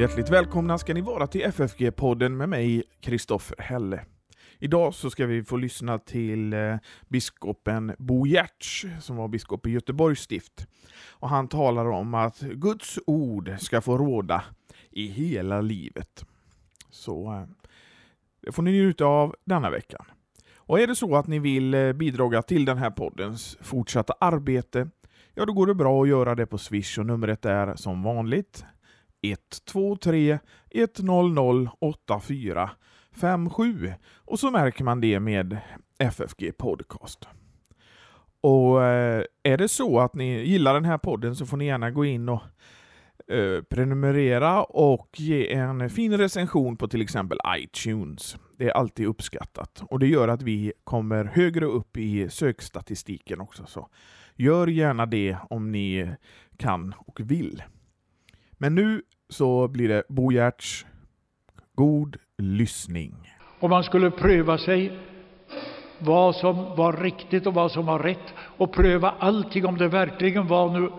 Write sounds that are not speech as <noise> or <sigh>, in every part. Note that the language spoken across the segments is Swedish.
Hjärtligt välkomna ska ni vara till FFG-podden med mig, Kristoffer Helle. Idag så ska vi få lyssna till eh, biskopen Bo Giertz, som var biskop i Göteborgs stift. Och han talar om att Guds ord ska få råda i hela livet. Så eh, det får ni njuta av denna veckan. Och är det så att ni vill eh, bidra till den här poddens fortsatta arbete, ja då går det bra att göra det på Swish och numret är som vanligt 123 100 84 57 och så märker man det med FFG Podcast. Och eh, är det så att ni gillar den här podden så får ni gärna gå in och eh, prenumerera och ge en fin recension på till exempel iTunes. Det är alltid uppskattat och det gör att vi kommer högre upp i sökstatistiken också. Så gör gärna det om ni kan och vill. Men nu så blir det Bo Giertz. God lyssning. Om man skulle pröva sig vad som var riktigt och vad som var rätt och pröva allting om det verkligen var nu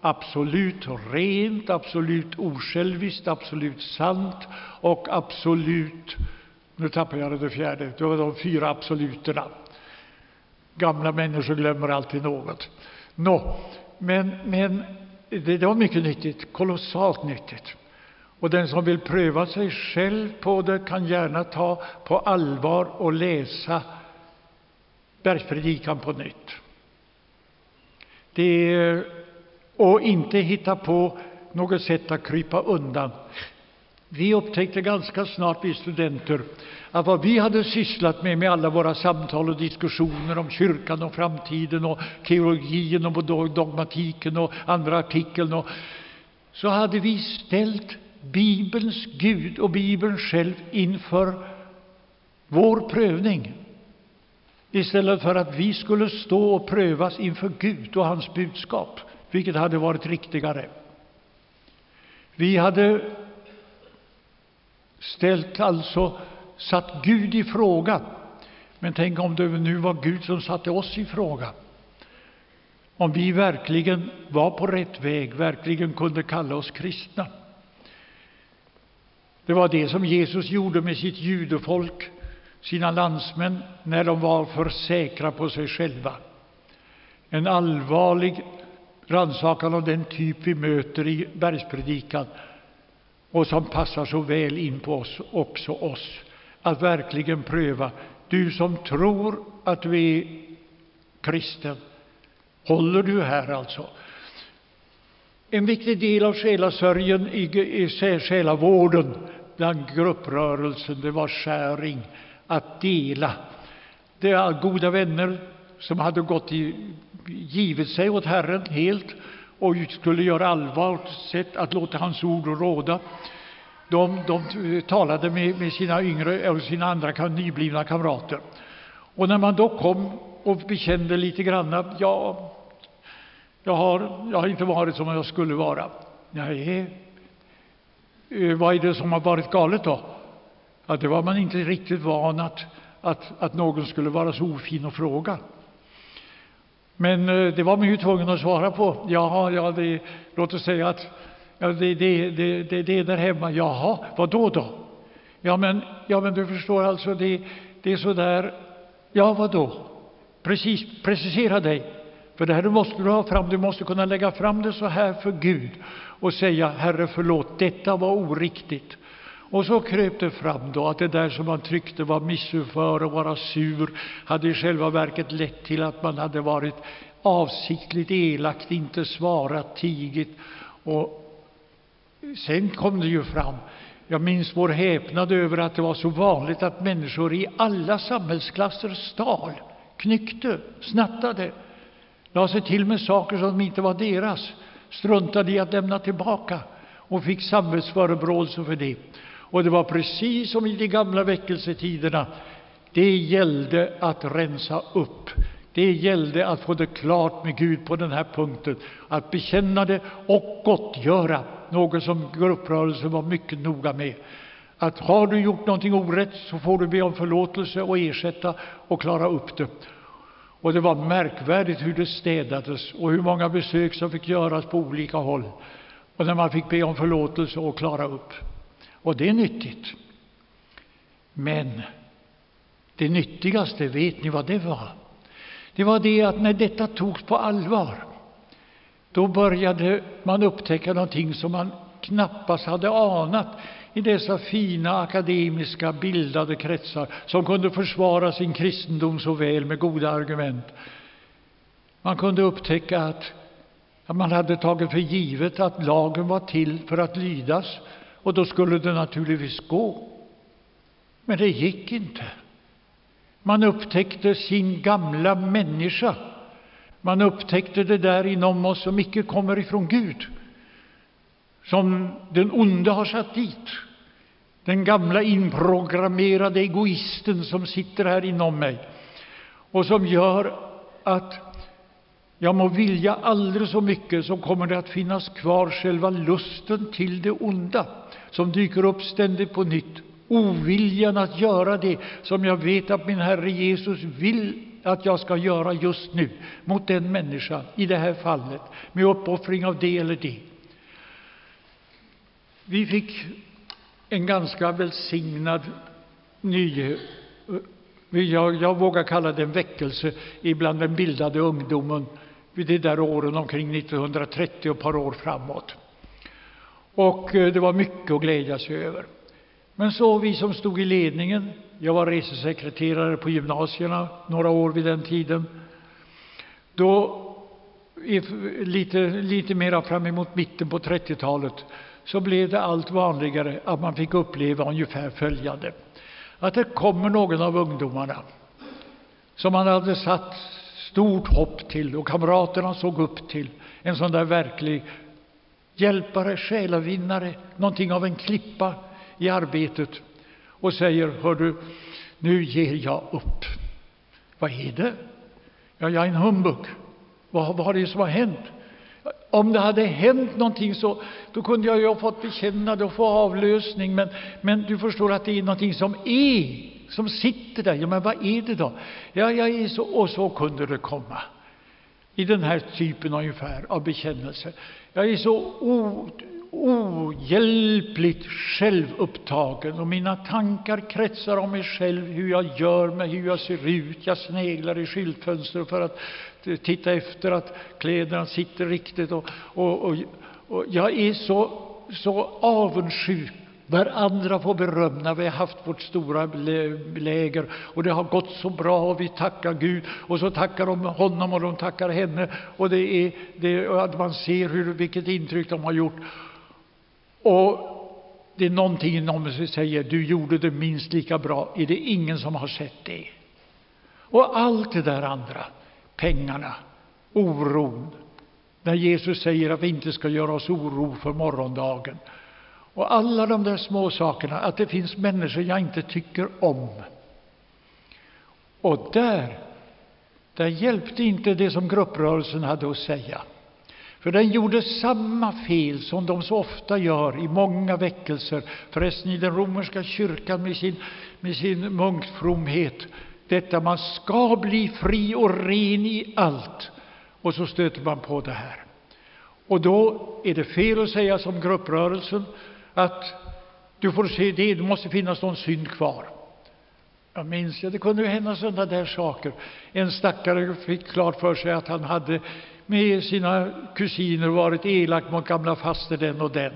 absolut rent, absolut osjälviskt, absolut sant och absolut, nu tappar jag det fjärde, det var de fyra absoluterna. Gamla människor glömmer alltid något. Nå, men, men det, det var mycket nyttigt, kolossalt nyttigt. Och den som vill pröva sig själv på det kan gärna ta på allvar och läsa Bergspredikan på nytt. Det, och inte hitta på något sätt att krypa undan. Vi upptäckte ganska snart, vi studenter, att vad vi hade sysslat med, med alla våra samtal och diskussioner om kyrkan och framtiden och teologin och dogmatiken och andra artikeln, och, så hade vi ställt Bibelns Gud och Bibeln själv inför vår prövning istället för att vi skulle stå och prövas inför Gud och hans budskap, vilket hade varit riktigare. Vi hade ställt alltså satt Gud i fråga. Men tänk om det nu var Gud som satte oss i fråga. Om vi verkligen var på rätt väg, verkligen kunde kalla oss kristna. Det var det som Jesus gjorde med sitt judefolk, sina landsmän, när de var för säkra på sig själva. En allvarlig rannsakan av den typ vi möter i bergspredikan och som passar så väl in på oss, också oss. Att verkligen pröva. Du som tror att du är kristen, håller du här alltså? En viktig del av själasörjen i, i själavården bland grupprörelsen, det var sharing, att dela. Det var goda vänner som hade gått i, givit sig åt Herren helt och skulle göra allvar sätt att låta hans ord råda. De, de talade med, med, sina yngre och sina andra nyblivna kamrater. Och när man då kom och bekände lite grann, ja, jag har, jag har inte varit som jag skulle vara. Nej, eh, vad är det som har varit galet då? Ja, det var man inte riktigt van att, att, att någon skulle vara så ofin och fråga. Men eh, det var man ju tvungen att svara på. Ja, ja, det, låt oss säga att ja, det, det, det, det, det är där hemma. Jaha, vad då då? Ja, men, ja, men du förstår alltså, det, det är så där. Ja, vad då? Precis, precisera dig. För det här måste du ha fram. Du måste kunna lägga fram det så här för Gud och säga Herre, förlåt, detta var oriktigt. Och så kröp det fram då att det där som man tyckte var missuppför och vara sur hade i själva verket lett till att man hade varit avsiktligt elakt, inte svarat, tigit. Och sen kom det ju fram. Jag minns vår häpnad över att det var så vanligt att människor i alla samhällsklasser stal, knyckte, snattade, la sig till med saker som inte var deras, struntade i att lämna tillbaka och fick samvetsförebråelser för det. Och det var precis som i de gamla väckelsetiderna. Det gällde att rensa upp. Det gällde att få det klart med Gud på den här punkten, att bekänna det och gottgöra, något som grupprörelsen var mycket noga med. Att har du gjort någonting orätt så får du be om förlåtelse och ersätta och klara upp det. Och det var märkvärdigt hur det städades och hur många besök som fick göras på olika håll. och när man fick be om förlåtelse och klara upp. Och det är nyttigt. Men det nyttigaste, vet ni vad det var? Det var det att när detta togs på allvar, då började man upptäcka någonting som man knappast hade anat i dessa fina akademiska bildade kretsar som kunde försvara sin kristendom så väl med goda argument. Man kunde upptäcka att man hade tagit för givet att lagen var till för att lydas och då skulle det naturligtvis gå. Men det gick inte. Man upptäckte sin gamla människa. Man upptäckte det där inom oss som icke kommer ifrån Gud, som den onde har satt dit. Den gamla inprogrammerade egoisten som sitter här inom mig och som gör att jag må vilja aldrig så mycket så kommer det att finnas kvar själva lusten till det onda som dyker upp ständigt på nytt. Oviljan att göra det som jag vet att min Herre Jesus vill att jag ska göra just nu mot den människan, i det här fallet, med uppoffring av det eller det. Vi fick en ganska välsignad ny, Jag, jag vågar kalla det en väckelse ibland den bildade ungdomen vid de där åren omkring 1930 och ett par år framåt. Och eh, det var mycket att glädja sig över. Men så vi som stod i ledningen, jag var resesekreterare på gymnasierna några år vid den tiden, då lite, lite mera fram emot mitten på 30-talet så blev det allt vanligare att man fick uppleva ungefär följande. Att det kommer någon av ungdomarna som man hade satt stort hopp till och kamraterna såg upp till. En sån där verklig hjälpare, själavinnare, någonting av en klippa i arbetet och säger, hör du, nu ger jag upp. Vad är det? Ja, jag är en humbug. Vad, vad har det som har hänt? Om det hade hänt någonting så då kunde jag ju ha fått bekänna det och få avlösning, men, men du förstår att det är någonting som är som sitter där. Ja, men vad är det då? Ja, jag är så, och så kunde det komma. I den här typen ungefär av bekännelse. Jag är så o, ohjälpligt självupptagen och mina tankar kretsar om mig själv, hur jag gör mig, hur jag ser ut. Jag sneglar i skyltfönster för att eh, titta efter att kläderna sitter riktigt. Och, och, och, och jag är så, så avundsjuk där andra får beröm när vi har haft vårt stora läger och det har gått så bra och vi tackar Gud och så tackar de honom och de tackar henne och det är, det, att man ser hur, vilket intryck de har gjort. Och det är någonting inom mig som säger du gjorde det minst lika bra. Är det ingen som har sett det? Och allt det där andra, pengarna, oron, när Jesus säger att vi inte ska göra oss oro för morgondagen. Och alla de där små sakerna, att det finns människor jag inte tycker om. Och där, där hjälpte inte det som grupprörelsen hade att säga. För den gjorde samma fel som de så ofta gör i många väckelser, förresten i den romerska kyrkan med sin, med sin munkfromhet. Detta man ska bli fri och ren i allt. Och så stöter man på det här. Och då är det fel att säga som grupprörelsen att du får se det, det måste finnas någon synd kvar. Jag minns, ja, det kunde ju hända sådana där saker. En stackare fick klart för sig att han hade med sina kusiner varit elak mot gamla faster den och den.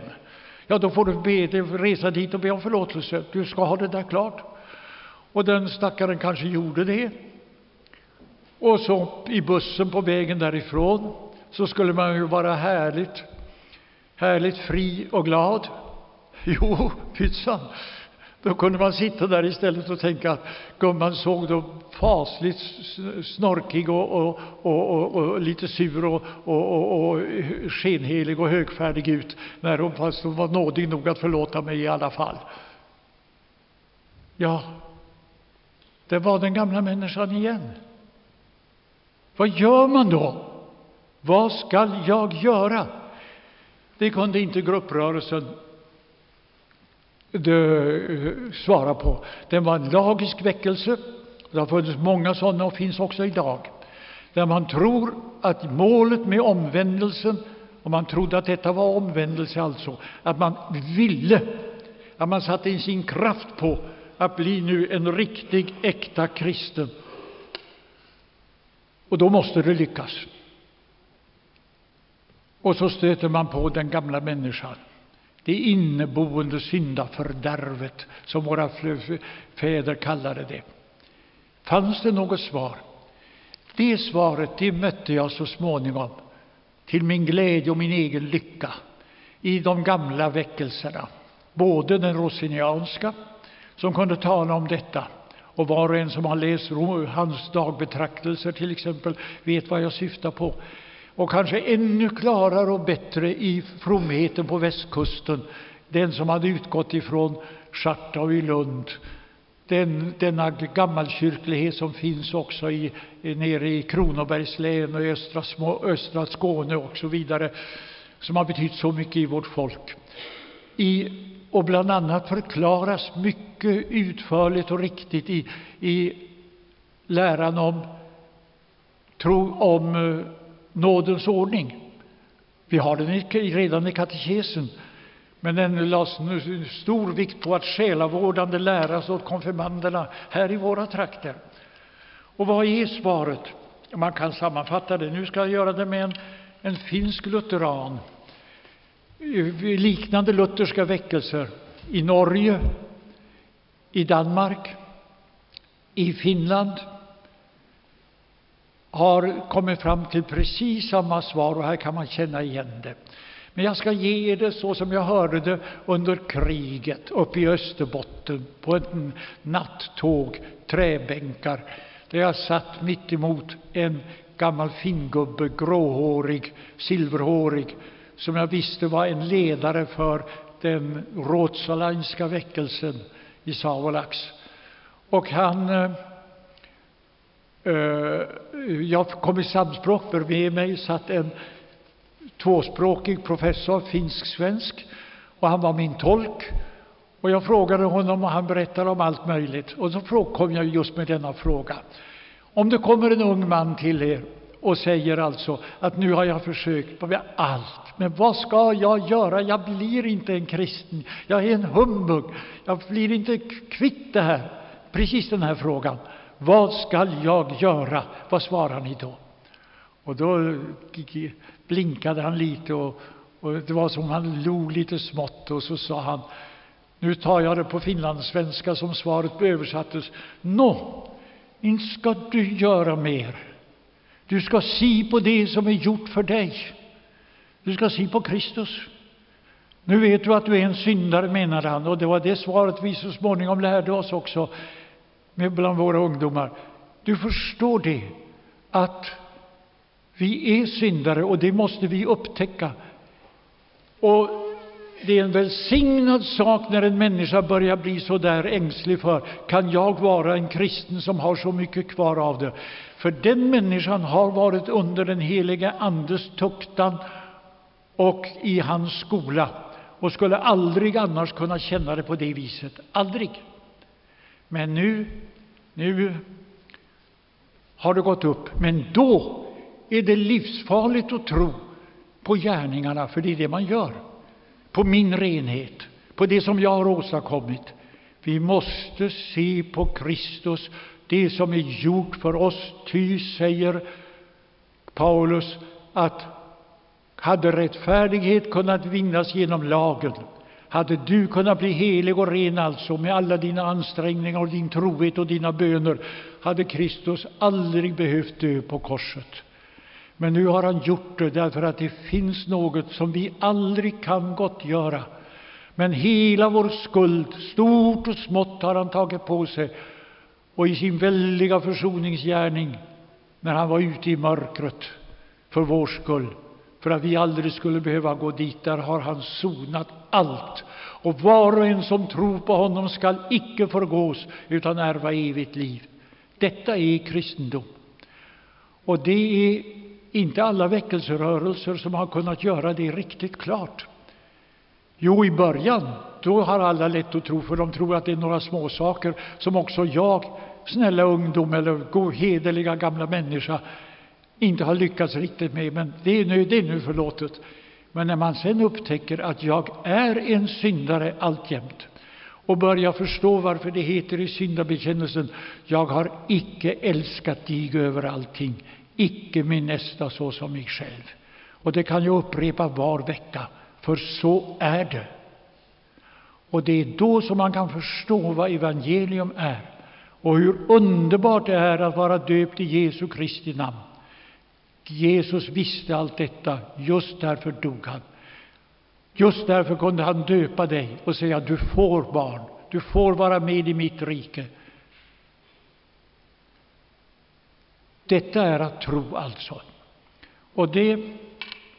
Ja, då får du be, resa dit och be om förlåtelse. Du ska ha det där klart. Och den stackaren kanske gjorde det. Och så i bussen på vägen därifrån så skulle man ju vara härligt, härligt fri och glad. <laughs> Jo, pyttsan! Då kunde man sitta där istället och tänka att gumman såg då fasligt snorkig och, och, och, och lite sur och, och, skenhelig och högfärdig ut, när hon, fast hon var nådig nog att förlåta mig i alla fall. Ja, det var den gamla människan igen. Vad gör man då? Vad skall jag göra? Det kunde inte grupprörelsen Eh, svara på. Den var en lagisk väckelse. Det har funnits många sådana och finns också idag. Där man tror att målet med omvändelsen Och man trodde att detta var omvändelse alltså, att man ville, att man satte in sin kraft på att bli nu en riktig, äkta kristen. Och då måste det lyckas. Och så stöter man på den gamla människan, det inneboende syndafördärvet, som våra fäder kallade det. Fanns det något svar? Det svaret det mötte jag så småningom, till min glädje och min egen lycka, i de gamla väckelserna. Både den rosinianska, som kunde tala om detta, och var och en som har läst hans dagbetraktelser till exempel vet vad jag syftar på. Och kanske ännu klarare och bättre i fromheten på västkusten, den som hade utgått ifrån Schartau i Lund, den, denna gammalkyrklighet som finns också i, nere i Kronobergs län och i östra, små, östra Skåne och så vidare, som har betytt så mycket i vårt folk. I, och bland annat förklaras mycket utförligt och riktigt i, i läran om, tro, om eh, nådens ordning. Vi har den redan i katekesen. Men den lades stor vikt på att själavårdande läras åt konfirmanderna här i våra trakter. Och vad är svaret? Man kan sammanfatta det. Nu ska jag göra det med en, en finsk lutheran. Eh, liknande lutherska väckelser i Norge, i Danmark, i Finland har kommit fram till precis samma svar, och här kan man känna igen det. Men jag ska ge det så som jag hörde det under kriget uppe i Österbotten på ett nattåg, träbänkar, där jag satt mitt emot en gammal fingubbe, gråhårig, silverhårig, som jag visste var en ledare för den rotsalainska väckelsen i Savolax. Och han eh, Eh, jag kom i samspråk, bredvid mig satt en tvåspråkig professor, finsk-svensk, och han var min tolk. Och jag frågade honom och han berättade om allt möjligt. Och så kom jag just med denna fråga. Om det kommer en ung man till er och säger alltså att nu har jag försökt med allt, men vad ska jag göra? Jag blir inte en kristen, jag är en humbug, jag blir inte kvitt det här. Precis den här frågan. Vad skall jag göra? Vad svarar ni då? Och då blinkade han lite och, och det var som han log lite smått och så sa han nu tar jag det på finlandssvenska som svaret översattes. Nå, inte ska du göra mer. Du ska se på det som är gjort för dig. Du ska se på Kristus. Nu vet du att du är en syndare, menade han, och det var det svaret vi så småningom lärde oss också med bland våra ungdomar. Du förstår det, att vi är syndare och det måste vi upptäcka. Och det är en välsignad sak när en människa börjar bli så där ängslig för kan jag vara en kristen som har så mycket kvar av det? För den människan har varit under den helige Andes tuktan och i hans skola och skulle aldrig annars kunna känna det på det viset. Aldrig. Men nu, nu har det gått upp. Men då är det livsfarligt att tro på gärningarna, för det är det man gör. På min renhet, på det som jag har åstadkommit. Vi måste se på Kristus, det som är gjort för oss. Ty, säger Paulus, att hade rättfärdighet kunnat vinnas genom lagen, hade du kunnat bli helig och ren alltså med alla dina ansträngningar och din trohet och dina böner, hade Kristus aldrig behövt dö på korset. Men nu har han gjort det därför att det finns något som vi aldrig kan gottgöra. Men hela vår skuld, stort och smått, har han tagit på sig. Och i sin väldiga försoningsgärning, när han var ute i mörkret för vår skull, för att vi aldrig skulle behöva gå dit, där har han sonat allt. Och var och en som tror på honom skall icke förgås, utan ärva evigt liv. Detta är kristendom. Och det är inte alla väckelserörelser som har kunnat göra det riktigt klart. Jo, i början, då har alla lätt att tro, för de tror att det är några småsaker som också jag, snälla ungdom eller hederliga gamla människa, inte har lyckats riktigt med, men det är nu, det är nu förlåtet. Men när man sen upptäcker att jag är en syndare alltjämt och börjar förstå varför det heter i syndabekännelsen jag har icke älskat dig över allting, icke min nästa så som mig själv. Och det kan jag upprepa var vecka, för så är det. Och det är då som man kan förstå vad evangelium är och hur underbart det är att vara döpt i Jesu Kristi namn. Jesus visste allt detta, just därför dog han. Just därför kunde han döpa dig och säga du får barn, du får vara med i mitt rike. Detta är att tro alltså. Och det,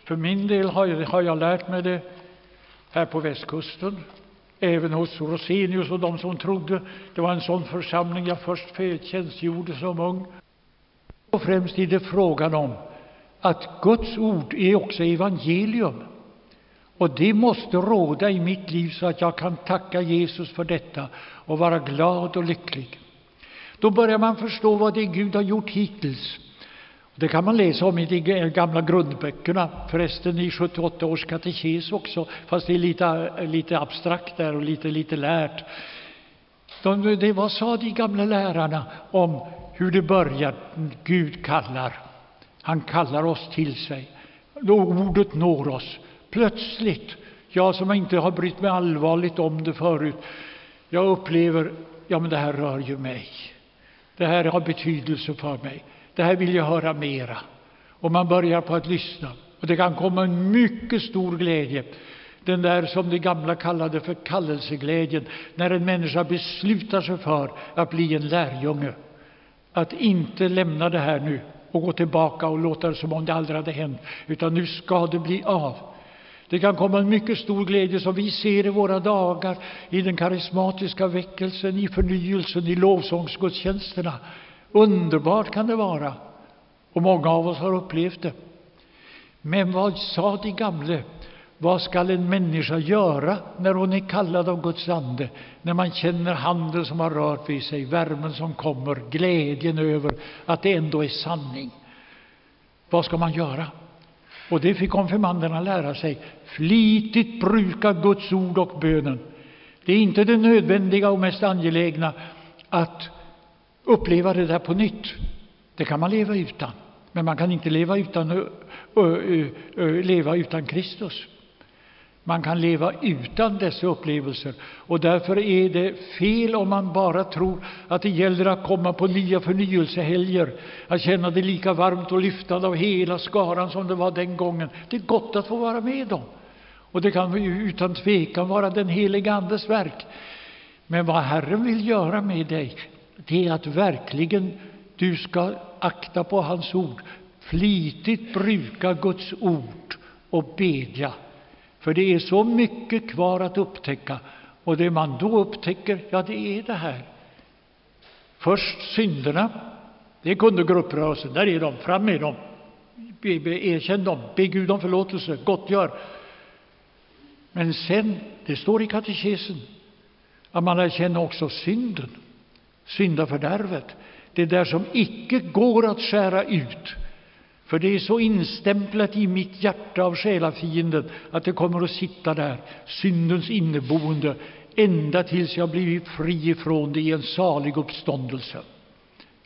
för min del har jag, har jag lärt mig det här på västkusten, även hos Rosenius och de som trodde. Det var en sån församling jag först tjänstgjorde som ung. Och främst är det frågan om att Guds ord är också evangelium. Och det måste råda i mitt liv så att jag kan tacka Jesus för detta och vara glad och lycklig. Då börjar man förstå vad det är Gud har gjort hittills. Det kan man läsa om i de gamla grundböckerna, förresten i 78 års katekes också, fast det är lite, lite abstrakt där och lite, lite lärt. De, det, vad sa de gamla lärarna om hur det börjar? Gud kallar. Han kallar oss till sig. Ordet når oss. Plötsligt, jag som inte har brytt mig allvarligt om det förut, jag upplever, ja men det här rör ju mig. Det här har betydelse för mig. Det här vill jag höra mera. Och man börjar på att lyssna. Och det kan komma en mycket stor glädje. Den där som de gamla kallade för kallelseglädjen, när en människa beslutar sig för att bli en lärjunge. Att inte lämna det här nu och gå tillbaka och låta det som om det aldrig hade hänt, utan nu ska det bli av. Det kan komma en mycket stor glädje som vi ser i våra dagar, i den karismatiska väckelsen, i förnyelsen, i lovsångsgudstjänsterna. Underbart kan det vara, och många av oss har upplevt det. Men vad sa de gamle? Vad skall en människa göra när hon är kallad av Guds ande, när man känner handen som har rört vid sig, värmen som kommer, glädjen över att det ändå är sanning? Vad ska man göra? Och det fick konfirmanderna lära sig. Flitigt bruka Guds ord och bönen. Det är inte det nödvändiga och mest angelägna att uppleva det där på nytt. Det kan man leva utan. Men man kan inte leva utan, ö, ö, ö, leva utan Kristus. Man kan leva utan dessa upplevelser. Och därför är det fel om man bara tror att det gäller att komma på nya förnyelsehelger, att känna det lika varmt och lyftande av hela skaran som det var den gången. Det är gott att få vara med dem. Och det kan utan tvekan vara den helige Andes verk. Men vad Herren vill göra med dig, det är att verkligen du ska akta på hans ord, flitigt bruka Guds ord och bedja. För det är så mycket kvar att upptäcka, och det man då upptäcker, ja, det är det här. Först synderna, det kunde grupprörelsen, där är de, fram med dem, be, be, erkänn dem, be Gud om förlåtelse, gottgör. Men sen, det står i katekesen, att man lär känna också synden, syndafördärvet, det där som icke går att skära ut. För det är så instämplat i mitt hjärta av själafienden att det kommer att sitta där, syndens inneboende, ända tills jag blivit fri ifrån det i en salig uppståndelse.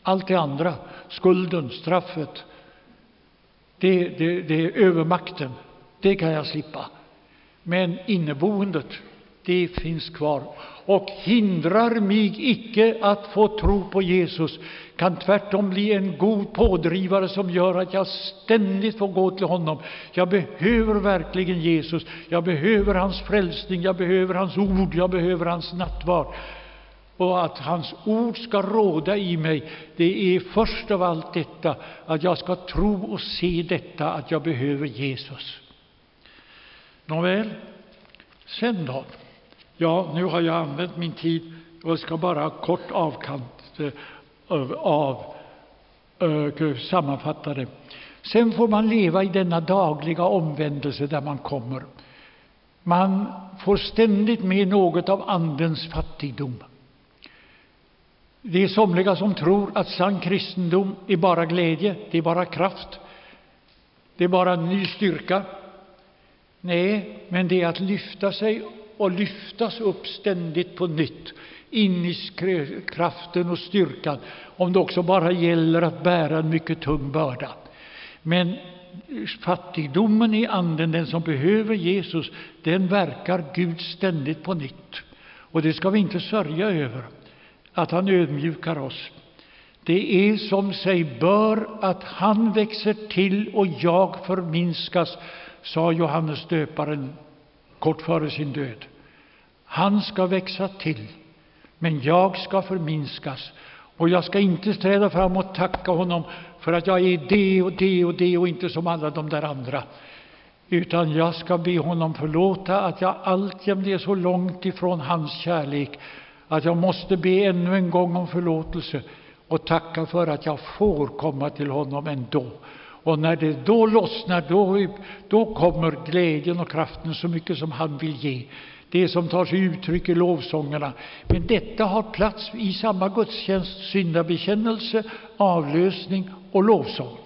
Allt det andra, skulden, straffet, det, det, det är övermakten, det kan jag slippa. Men inneboendet, det finns kvar och hindrar mig icke att få tro på Jesus, kan tvärtom bli en god pådrivare som gör att jag ständigt får gå till honom. Jag behöver verkligen Jesus, jag behöver hans frälsning, jag behöver hans ord, jag behöver hans nattvard. Och att hans ord ska råda i mig, det är först av allt detta att jag ska tro och se detta att jag behöver Jesus. Nåväl, sen då? Ja, nu har jag använt min tid och ska bara kort avkant eh, av, av eh, eh, sammanfatta det. Sen får man leva i denna dagliga omvändelse där man kommer. Man får ständigt med något av Andens fattigdom. Det är somliga som tror att sann kristendom är bara glädje, det är bara kraft, det är bara ny styrka. Nej, men det är att lyfta sig och lyftas upp ständigt på nytt in i kraften och styrkan, om det också bara gäller att bära en mycket tung börda. Men fattigdomen i anden, den som behöver Jesus, den verkar Gud ständigt på nytt. Och det ska vi inte sörja över, att han ödmjukar oss. Det är som sig bör att han växer till och jag förminskas, sa Johannes döparen kort före sin död. Han ska växa till, men jag ska förminskas. Och jag ska inte träda fram och tacka honom för att jag är det och det och det och inte som alla de där andra. Utan jag ska be honom förlåta att jag alltjämt är så långt ifrån hans kärlek att jag måste be ännu en gång om förlåtelse och tacka för att jag får komma till honom ändå. Och när det då lossnar, då, då kommer glädjen och kraften så mycket som han vill ge. Det som tar sig uttryck i lovsångerna. Men detta har plats i samma gudstjänst, syndabekännelse, avlösning och lovsång.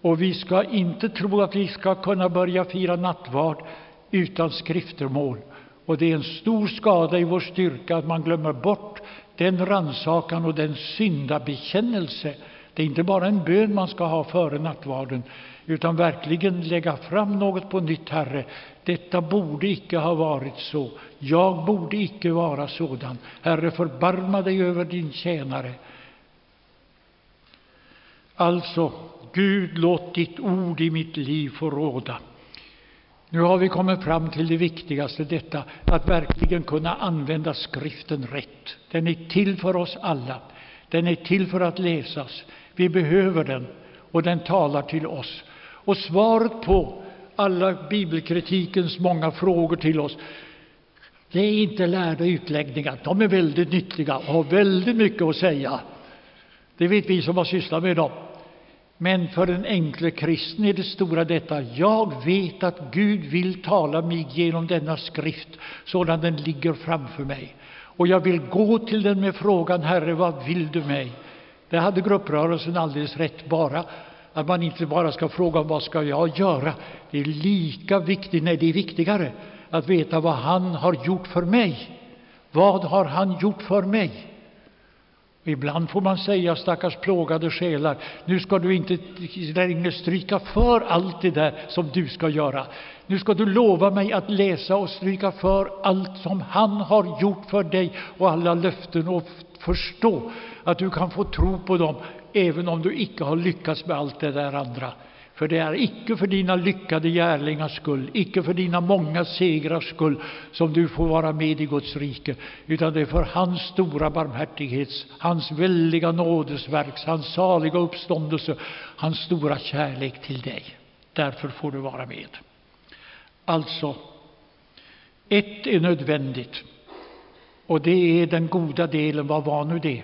Och vi ska inte tro att vi ska kunna börja fira nattvard utan skriftermål. Och det är en stor skada i vår styrka att man glömmer bort den ransakan och den syndabekännelse. Det är inte bara en bön man ska ha före nattvarden, utan verkligen lägga fram något på nytt, Herre. Detta borde icke ha varit så. Jag borde icke vara sådan. Herre, förbarma dig över din tjänare. Alltså, Gud, låt ditt ord i mitt liv få råda. Nu har vi kommit fram till det viktigaste, detta att verkligen kunna använda skriften rätt. Den är till för oss alla. Den är till för att läsas. Vi behöver den och den talar till oss. Och svaret på alla bibelkritikens många frågor till oss, det är inte lärda utläggningar. De är väldigt nyttiga och har väldigt mycket att säga. Det vet vi som har sysslat med dem. Men för den enkle kristen är det stora detta: Jag vet att Gud vill tala mig genom denna skrift sådan den ligger framför mig. Och jag vill gå till den med frågan, Herre, vad vill du mig? Det hade grupprörelsen alldeles rätt, bara att man inte bara ska fråga vad ska jag göra. Det är lika viktigt, nej, det är viktigare att veta vad han har gjort för mig. Vad har han gjort för mig? Ibland får man säga, stackars plågade själar, nu ska du inte längre stryka för allt det där som du ska göra. Nu ska du lova mig att läsa och stryka för allt som han har gjort för dig och alla löften och förstå att du kan få tro på dem även om du icke har lyckats med allt det där andra. För det är icke för dina lyckade gärlingars skull, icke för dina många segrars skull som du får vara med i Guds rike, utan det är för hans stora barmhärtighets, hans väldiga nådesverks, hans saliga uppståndelse, hans stora kärlek till dig. Därför får du vara med. Alltså, ett är nödvändigt, och det är den goda delen. Vad var nu det?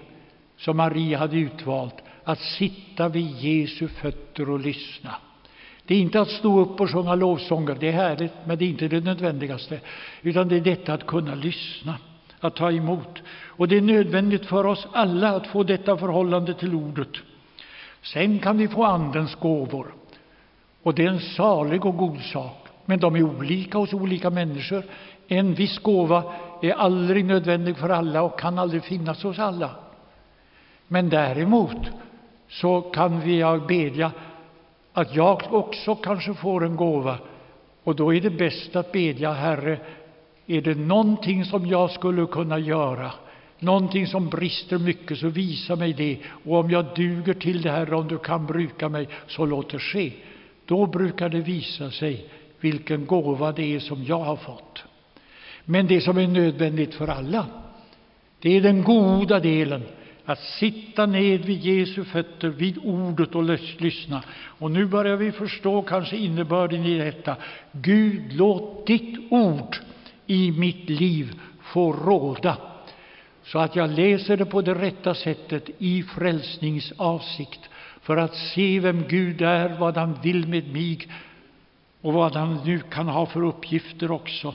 Som Maria hade utvalt att sitta vid Jesu fötter och lyssna. Det är inte att stå upp och sjunga lovsånger, det är härligt, men det är inte det nödvändigaste, utan det är detta att kunna lyssna, att ta emot. Och det är nödvändigt för oss alla att få detta förhållande till Ordet. Sen kan vi få Andens gåvor, och det är en salig och god sak, men de är olika hos olika människor. En viss gåva är aldrig nödvändig för alla och kan aldrig finnas hos alla. Men däremot så kan vi bedja att jag också kanske får en gåva. Och då är det bäst att bedja, Herre, är det någonting som jag skulle kunna göra, någonting som brister mycket, så visa mig det. Och om jag duger till det, Herre, om du kan bruka mig, så låt det ske. Då brukar det visa sig vilken gåva det är som jag har fått. Men det som är nödvändigt för alla, det är den goda delen, att sitta ned vid Jesu fötter, vid ordet och lyssna. Och nu börjar vi förstå kanske innebörden i detta. Gud, låt ditt ord i mitt liv få råda, så att jag läser det på det rätta sättet i frälsningsavsikt, för att se vem Gud är, vad han vill med mig och vad han nu kan ha för uppgifter också.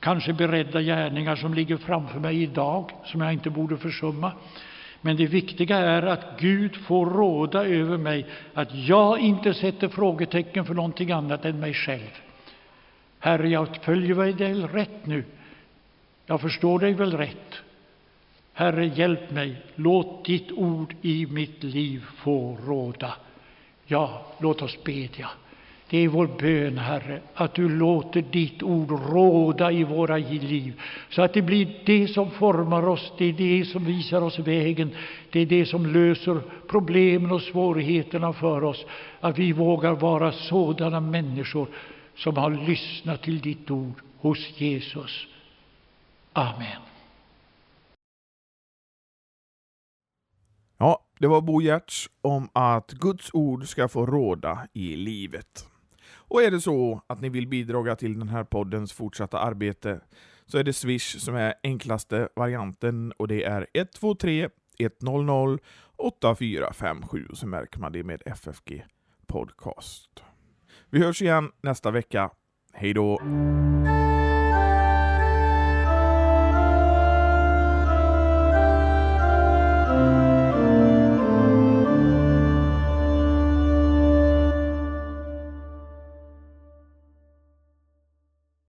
Kanske beredda gärningar som ligger framför mig idag, som jag inte borde försumma. Men det viktiga är att Gud får råda över mig, att jag inte sätter frågetecken för någonting annat än mig själv. Herre, jag följer dig rätt nu. Jag förstår dig väl rätt. Herre, hjälp mig. Låt ditt ord i mitt liv få råda. Ja, låt oss bedja. Det är vår bön, Herre, att du låter ditt ord råda i våra liv, så att det blir det som formar oss, det är det som visar oss vägen, det är det som löser problemen och svårigheterna för oss, att vi vågar vara sådana människor som har lyssnat till ditt ord hos Jesus. Amen. Ja, det var Bo Giertz om att Guds ord ska få råda i livet. Och är det så att ni vill bidra till den här poddens fortsatta arbete så är det Swish som är enklaste varianten och det är 123 100 8457 så märker man det med FFG Podcast. Vi hörs igen nästa vecka. Hej då!